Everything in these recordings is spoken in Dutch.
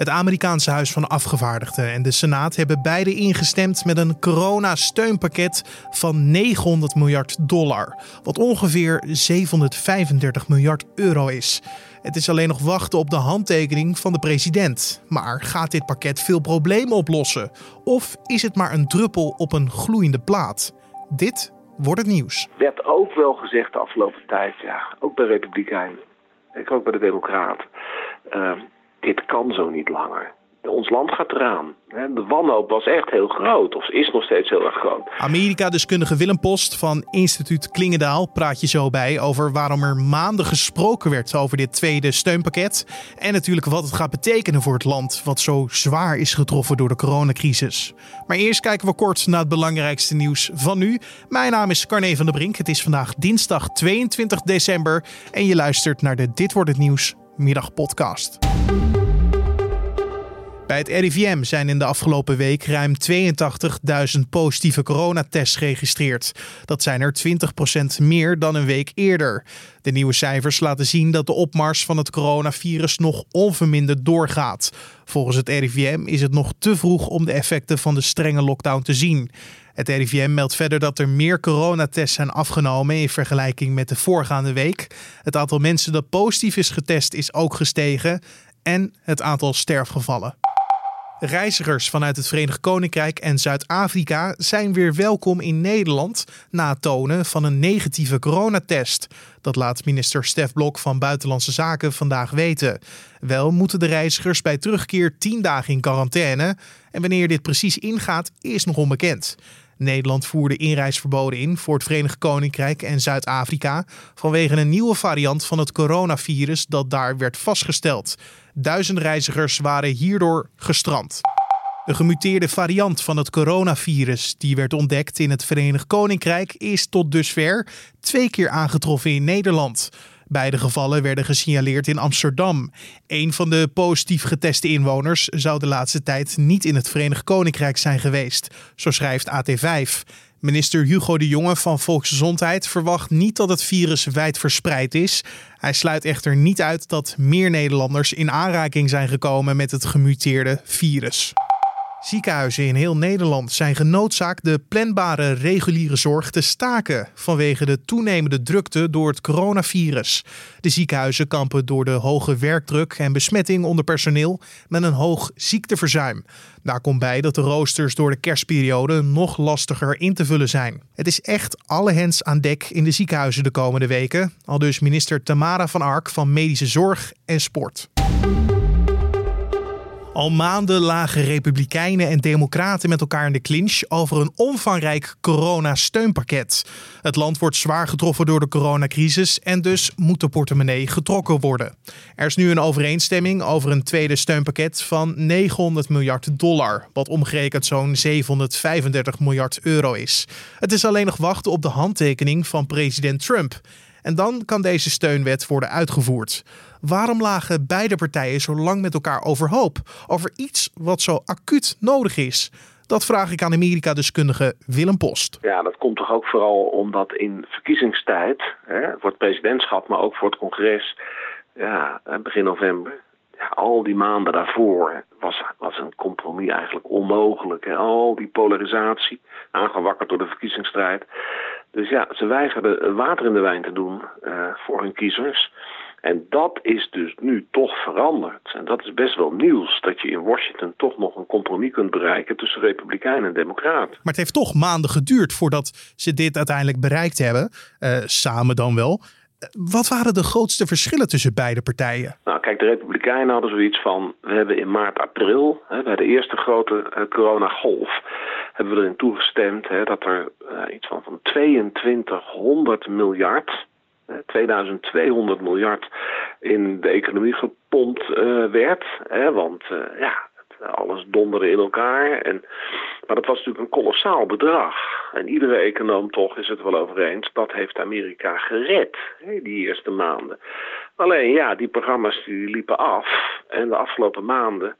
Het Amerikaanse Huis van Afgevaardigden en de Senaat hebben beide ingestemd met een coronasteunpakket van 900 miljard dollar, wat ongeveer 735 miljard euro is. Het is alleen nog wachten op de handtekening van de president. Maar gaat dit pakket veel problemen oplossen? Of is het maar een druppel op een gloeiende plaat? Dit wordt het nieuws. werd ook wel gezegd de afgelopen tijd, ja, ook bij Republikeinen, ik ook bij de Democraten. Uh, dit kan zo niet langer. Ons land gaat eraan. De wanhoop was echt heel groot, of is nog steeds heel erg groot. Amerika-deskundige Willem Post van instituut Klingendaal praat je zo bij over waarom er maanden gesproken werd over dit tweede steunpakket. En natuurlijk wat het gaat betekenen voor het land, wat zo zwaar is getroffen door de coronacrisis. Maar eerst kijken we kort naar het belangrijkste nieuws van nu. Mijn naam is Carne van der Brink. Het is vandaag dinsdag 22 december en je luistert naar de Dit wordt het nieuws middagpodcast. Bij het RIVM zijn in de afgelopen week ruim 82.000 positieve coronatests geregistreerd. Dat zijn er 20% meer dan een week eerder. De nieuwe cijfers laten zien dat de opmars van het coronavirus nog onverminderd doorgaat. Volgens het RIVM is het nog te vroeg om de effecten van de strenge lockdown te zien. Het RIVM meldt verder dat er meer coronatests zijn afgenomen in vergelijking met de voorgaande week. Het aantal mensen dat positief is getest is ook gestegen en het aantal sterfgevallen. Reizigers vanuit het Verenigd Koninkrijk en Zuid-Afrika zijn weer welkom in Nederland na het tonen van een negatieve coronatest. Dat laat minister Stef Blok van Buitenlandse Zaken vandaag weten. Wel moeten de reizigers bij terugkeer 10 dagen in quarantaine. En wanneer dit precies ingaat, is nog onbekend. Nederland voerde inreisverboden in voor het Verenigd Koninkrijk en Zuid-Afrika vanwege een nieuwe variant van het coronavirus dat daar werd vastgesteld. Duizenden reizigers waren hierdoor gestrand. De gemuteerde variant van het coronavirus, die werd ontdekt in het Verenigd Koninkrijk, is tot dusver twee keer aangetroffen in Nederland. Beide gevallen werden gesignaleerd in Amsterdam. Een van de positief geteste inwoners zou de laatste tijd niet in het Verenigd Koninkrijk zijn geweest, zo schrijft AT5. Minister Hugo de Jonge van Volksgezondheid verwacht niet dat het virus wijd verspreid is. Hij sluit echter niet uit dat meer Nederlanders in aanraking zijn gekomen met het gemuteerde virus. Ziekenhuizen in heel Nederland zijn genoodzaakt de planbare reguliere zorg te staken vanwege de toenemende drukte door het coronavirus. De ziekenhuizen kampen door de hoge werkdruk en besmetting onder personeel met een hoog ziekteverzuim. Daar komt bij dat de roosters door de kerstperiode nog lastiger in te vullen zijn. Het is echt alle hens aan dek in de ziekenhuizen de komende weken, al dus minister Tamara van Ark van Medische Zorg en Sport. Al maanden lagen Republikeinen en Democraten met elkaar in de clinch over een omvangrijk coronasteunpakket. Het land wordt zwaar getroffen door de coronacrisis en dus moet de portemonnee getrokken worden. Er is nu een overeenstemming over een tweede steunpakket van 900 miljard dollar, wat omgerekend zo'n 735 miljard euro is. Het is alleen nog wachten op de handtekening van president Trump. En dan kan deze steunwet worden uitgevoerd. Waarom lagen beide partijen zo lang met elkaar overhoop over iets wat zo acuut nodig is? Dat vraag ik aan Amerika-deskundige Willem Post. Ja, dat komt toch ook vooral omdat in verkiezingstijd, hè, voor het presidentschap, maar ook voor het congres, ja, begin november, ja, al die maanden daarvoor was, was een compromis eigenlijk onmogelijk. Hè. Al die polarisatie, aangewakkerd door de verkiezingsstrijd. Dus ja, ze weigerden water in de wijn te doen uh, voor hun kiezers. En dat is dus nu toch veranderd. En dat is best wel nieuws, dat je in Washington toch nog een compromis kunt bereiken tussen Republikeinen en Democraten. Maar het heeft toch maanden geduurd voordat ze dit uiteindelijk bereikt hebben, uh, samen dan wel. Wat waren de grootste verschillen tussen beide partijen? Nou, kijk, de Republikeinen hadden zoiets van: we hebben in maart, april, hè, bij de eerste grote uh, coronagolf, hebben we erin toegestemd hè, dat er uh, iets van, van 2200 miljard 2200 miljard in de economie gepompt uh, werd. Hè, want ja, alles donderde in elkaar. En, maar dat was natuurlijk een kolossaal bedrag. En iedere econoom toch is het wel over eens, dat heeft Amerika gered, hè, die eerste maanden. Alleen ja, die programma's die liepen af. En de afgelopen maanden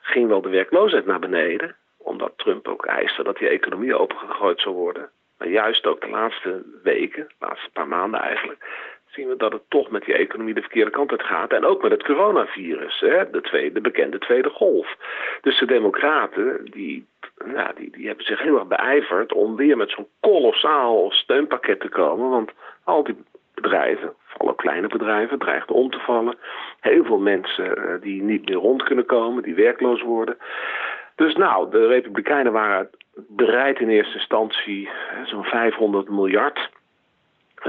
ging wel de werkloosheid naar beneden. Omdat Trump ook eiste dat die economie opengegooid zou worden. Maar juist ook de laatste weken, de laatste paar maanden eigenlijk, zien we dat het toch met die economie de verkeerde kant uit gaat. En ook met het coronavirus, hè, de, tweede, de bekende tweede golf. Dus de democraten, die, nou, die, die hebben zich heel erg beijverd om weer met zo'n kolossaal steunpakket te komen. Want al die bedrijven, vooral kleine bedrijven, dreigden om te vallen. Heel veel mensen uh, die niet meer rond kunnen komen, die werkloos worden. Dus nou, de Republikeinen waren bereid in eerste instantie zo'n 500 miljard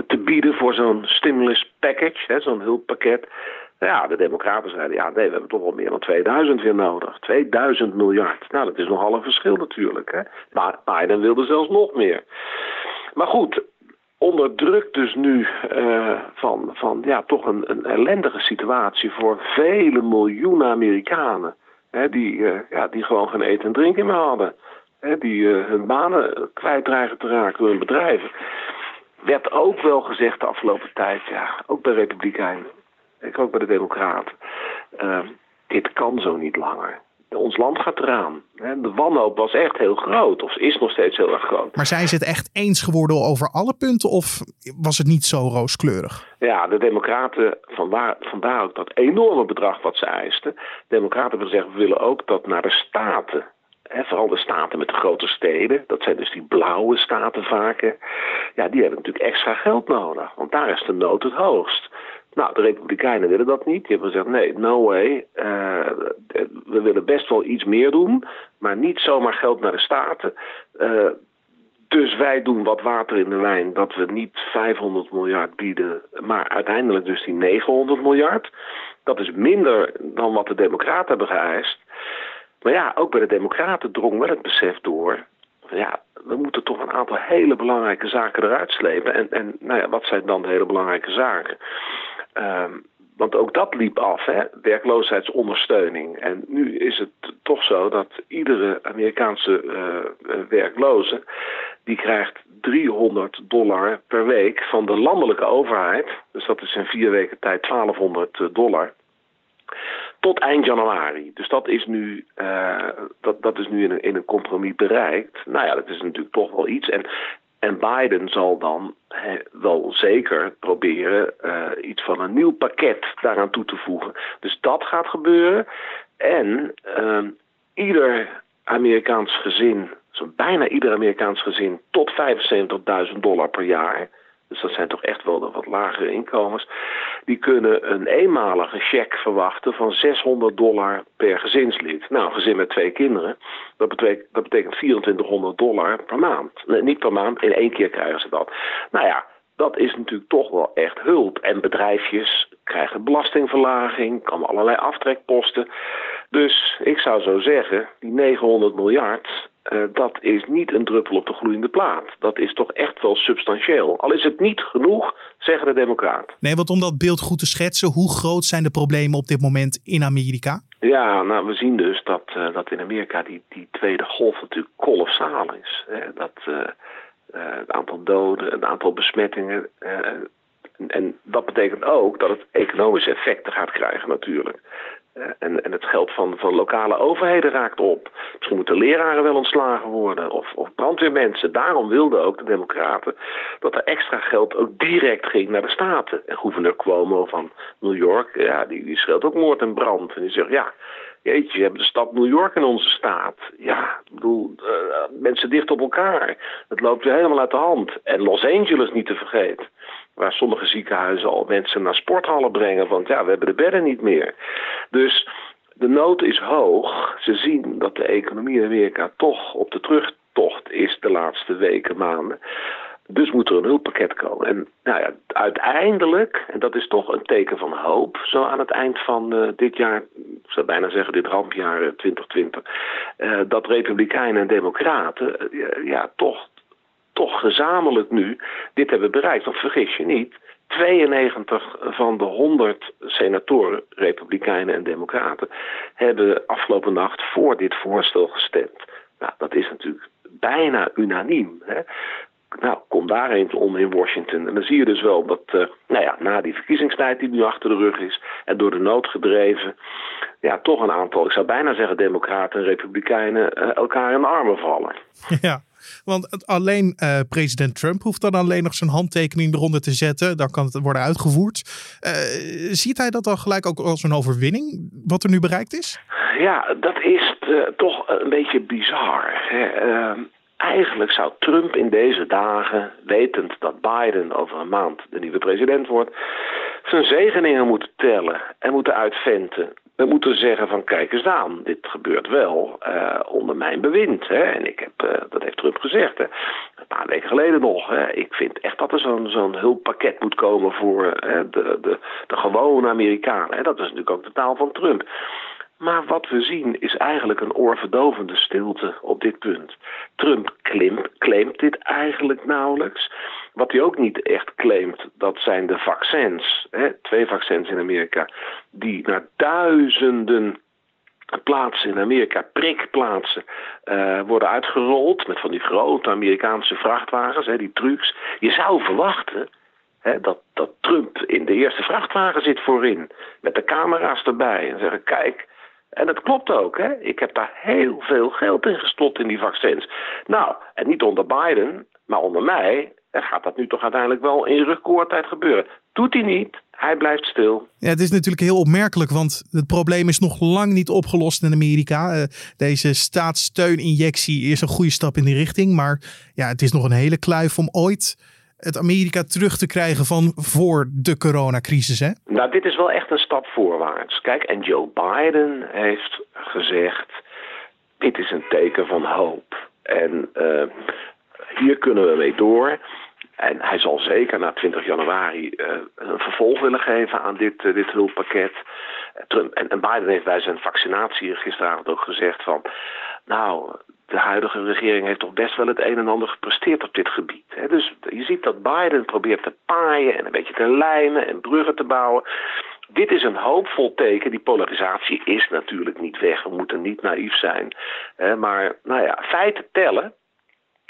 te bieden voor zo'n stimulus package, zo'n hulppakket. Ja, de Democraten zeiden, ja nee, we hebben toch wel meer dan 2000 weer nodig. 2000 miljard. Nou, dat is nogal een verschil natuurlijk. Hè? Maar Biden wilde zelfs nog meer. Maar goed, onder druk dus nu uh, van, van ja, toch een, een ellendige situatie voor vele miljoenen Amerikanen. Die, uh, ja, die gewoon geen eten en drinken meer hadden. Hè, die uh, hun banen kwijt dreigen te raken door hun bedrijven werd ook wel gezegd de afgelopen tijd, ja, ook bij Republikeinen, ik ook bij de Democraten, uh, dit kan zo niet langer. Ons land gaat eraan. De wanhoop was echt heel groot, of is nog steeds heel erg groot. Maar zijn ze het echt eens geworden over alle punten, of was het niet zo rooskleurig? Ja, de Democraten, vandaar, vandaar ook dat enorme bedrag wat ze eisten. De Democraten willen zeggen, we willen ook dat naar de staten vooral de staten met de grote steden, dat zijn dus die blauwe staten vaak, ja, die hebben natuurlijk extra geld nodig, want daar is de nood het hoogst. Nou, de Republikeinen willen dat niet. Die hebben gezegd: nee, no way. Uh, we willen best wel iets meer doen, maar niet zomaar geld naar de staten. Uh, dus wij doen wat water in de wijn, dat we niet 500 miljard bieden, maar uiteindelijk dus die 900 miljard. Dat is minder dan wat de Democraten hebben geëist. Maar ja, ook bij de Democraten drong wel het besef door. Ja, we moeten toch een aantal hele belangrijke zaken eruit slepen. En, en nou ja, wat zijn dan de hele belangrijke zaken? Um, want ook dat liep af, hè? werkloosheidsondersteuning. En nu is het toch zo dat iedere Amerikaanse uh, werkloze... die krijgt 300 dollar per week van de landelijke overheid. Dus dat is in vier weken tijd 1200 dollar tot eind januari. Dus dat is nu, dat, dat is nu in een, in een compromis bereikt. Nou ja, dat is natuurlijk toch wel iets. En, en Biden zal dan wel zeker proberen uh, iets van een nieuw pakket daaraan toe te voegen. Dus dat gaat gebeuren. En uh, ieder Amerikaans gezin, zo bijna ieder Amerikaans gezin, tot 75.000 dollar per jaar dus dat zijn toch echt wel de wat lagere inkomens, die kunnen een eenmalige cheque verwachten van 600 dollar per gezinslid. Nou, een gezin met twee kinderen, dat betekent, dat betekent 2400 dollar per maand. Nee, niet per maand, in één keer krijgen ze dat. Nou ja, dat is natuurlijk toch wel echt hulp. En bedrijfjes krijgen belastingverlaging, komen allerlei aftrekposten. Dus ik zou zo zeggen, die 900 miljard, uh, dat is niet een druppel op de gloeiende plaat. Dat is toch echt wel substantieel. Al is het niet genoeg, zeggen de Democraten. Nee, want om dat beeld goed te schetsen, hoe groot zijn de problemen op dit moment in Amerika? Ja, nou, we zien dus dat, uh, dat in Amerika die, die tweede golf natuurlijk kolossaal is. Hè? Dat uh, het aantal doden, het aantal besmettingen. En, en dat betekent ook dat het economische effecten gaat krijgen natuurlijk. Eh, en, en het geld van, van lokale overheden raakt op. Misschien moeten leraren wel ontslagen worden of, of brandweermensen. Daarom wilden ook de Democraten dat er extra geld ook direct ging naar de staten. En gouverneur Cuomo van New York, ja, die, die scheelt ook moord en brand. En die zegt, ja, jeetje, we hebben de stad New York in onze staat. Ja, ik bedoel, uh, mensen dicht op elkaar. Het loopt weer helemaal uit de hand. En Los Angeles niet te vergeten waar sommige ziekenhuizen al mensen naar sporthallen brengen. Want ja, we hebben de bedden niet meer. Dus de nood is hoog. Ze zien dat de economie in Amerika toch op de terugtocht is de laatste weken, maanden. Dus moet er een hulppakket komen. En nou ja, uiteindelijk, en dat is toch een teken van hoop, zo aan het eind van uh, dit jaar, ik zou bijna zeggen dit rampjaar 2020, uh, uh, dat Republikeinen en Democraten eh, ja, toch toch gezamenlijk nu dit hebben bereikt. Want vergis je niet, 92 van de 100 senatoren, republikeinen en democraten, hebben afgelopen nacht voor dit voorstel gestemd. Nou, dat is natuurlijk bijna unaniem. Hè? Nou, kom daar eens om in Washington. En dan zie je dus wel dat, uh, nou ja, na die verkiezingstijd die nu achter de rug is en door de nood gedreven, ja, toch een aantal, ik zou bijna zeggen, democraten en republikeinen uh, elkaar in de armen vallen. Ja. Want alleen uh, president Trump hoeft dan alleen nog zijn handtekening eronder te zetten. Dan kan het worden uitgevoerd. Ziet hij dat dan gelijk ook als een overwinning, wat er nu bereikt is? Ja, dat is toch een beetje bizar. Hè? Eigenlijk zou Trump in deze dagen, wetend dat Biden over een maand de nieuwe president wordt, zijn zegeningen moeten tellen en moeten uitventen. We moeten zeggen van kijk eens aan, dit gebeurt wel uh, onder mijn bewind. Hè. En ik heb, uh, dat heeft Trump gezegd, hè. een paar weken geleden nog. Hè. Ik vind echt dat er zo'n zo'n hulppakket moet komen voor uh, de, de, de gewone Amerikanen. Hè. Dat is natuurlijk ook de taal van Trump. Maar wat we zien is eigenlijk een oorverdovende stilte op dit punt. Trump claimt, dit eigenlijk nauwelijks. Wat hij ook niet echt claimt, dat zijn de vaccins. Hè, twee vaccins in Amerika, die naar duizenden plaatsen in Amerika, prikplaatsen, uh, worden uitgerold met van die grote Amerikaanse vrachtwagens, hè, die trucks. Je zou verwachten dat, dat Trump in de eerste vrachtwagen zit voorin, met de camera's erbij en zeggen: kijk. En dat klopt ook, hè? Ik heb daar heel veel geld in gestopt in die vaccins. Nou, en niet onder Biden, maar onder mij dan gaat dat nu toch uiteindelijk wel in recordtijd gebeuren. Doet hij niet, hij blijft stil. Ja, het is natuurlijk heel opmerkelijk, want het probleem is nog lang niet opgelost in Amerika. Uh, deze staatssteuninjectie is een goede stap in die richting, maar ja, het is nog een hele kluif om ooit het Amerika terug te krijgen van voor de coronacrisis. Hè? Nou, dit is wel echt een stap voorwaarts. Kijk, en Joe Biden heeft gezegd: dit is een teken van hoop. En uh, hier kunnen we mee door. En hij zal zeker na 20 januari uh, een vervolg willen geven aan dit, uh, dit hulppakket. Trump, en, en, Biden heeft bij zijn vaccinatie gisteravond ook gezegd van... nou, de huidige regering heeft toch best wel het een en ander gepresteerd op dit gebied. Hè? Dus je ziet dat Biden probeert te paaien en een beetje te lijmen en bruggen te bouwen. Dit is een hoopvol teken. Die polarisatie is natuurlijk niet weg. We moeten niet naïef zijn. Hè? Maar nou ja, feiten tellen.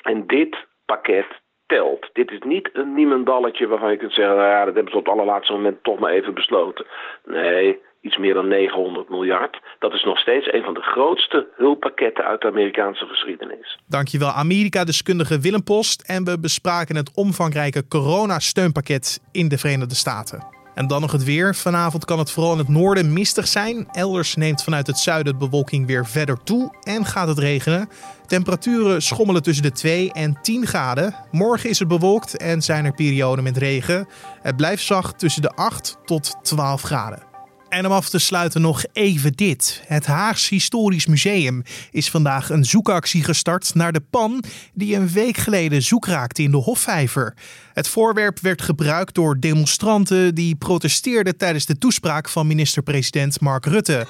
En dit pakket telt. Dit is niet een niemendalletje waarvan je kunt zeggen... Nou ja, dat hebben ze op het allerlaatste moment toch maar even besloten. Nee, iets meer dan 900 miljard. Dat is nog steeds een van de grootste hulppakketten uit de Amerikaanse geschiedenis. Dankjewel Amerika-deskundige Willem Post. En we bespraken het omvangrijke coronasteunpakket in de Verenigde Staten. En dan nog het weer. Vanavond kan het vooral in het noorden mistig zijn. Elders neemt vanuit het zuiden de bewolking weer verder toe en gaat het regenen. Temperaturen schommelen tussen de 2 en 10 graden. Morgen is het bewolkt en zijn er perioden met regen. Het blijft zacht tussen de 8 tot 12 graden. En om af te sluiten nog even dit. Het Haags Historisch Museum is vandaag een zoekactie gestart naar de pan die een week geleden zoek raakte in de Hofvijver. Het voorwerp werd gebruikt door demonstranten die protesteerden tijdens de toespraak van minister-president Mark Rutte.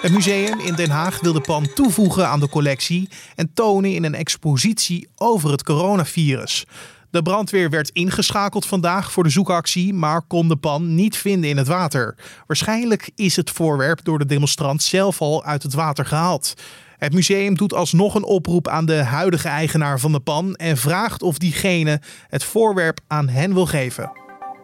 Het museum in Den Haag wil de pan toevoegen aan de collectie en tonen in een expositie over het coronavirus. De brandweer werd ingeschakeld vandaag voor de zoekactie, maar kon de pan niet vinden in het water. Waarschijnlijk is het voorwerp door de demonstrant zelf al uit het water gehaald. Het museum doet alsnog een oproep aan de huidige eigenaar van de pan en vraagt of diegene het voorwerp aan hen wil geven.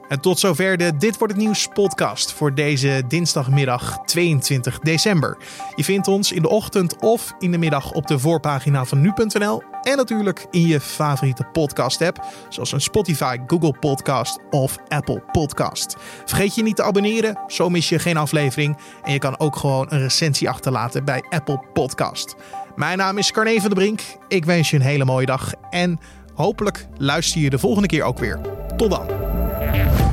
En tot zover de Dit wordt het nieuws podcast voor deze dinsdagmiddag 22 december. Je vindt ons in de ochtend of in de middag op de voorpagina van nu.nl en natuurlijk in je favoriete podcast app zoals een Spotify, Google Podcast of Apple Podcast. Vergeet je niet te abonneren, zo mis je geen aflevering en je kan ook gewoon een recensie achterlaten bij Apple Podcast. Mijn naam is Carne van der Brink. Ik wens je een hele mooie dag en hopelijk luister je de volgende keer ook weer. Tot dan.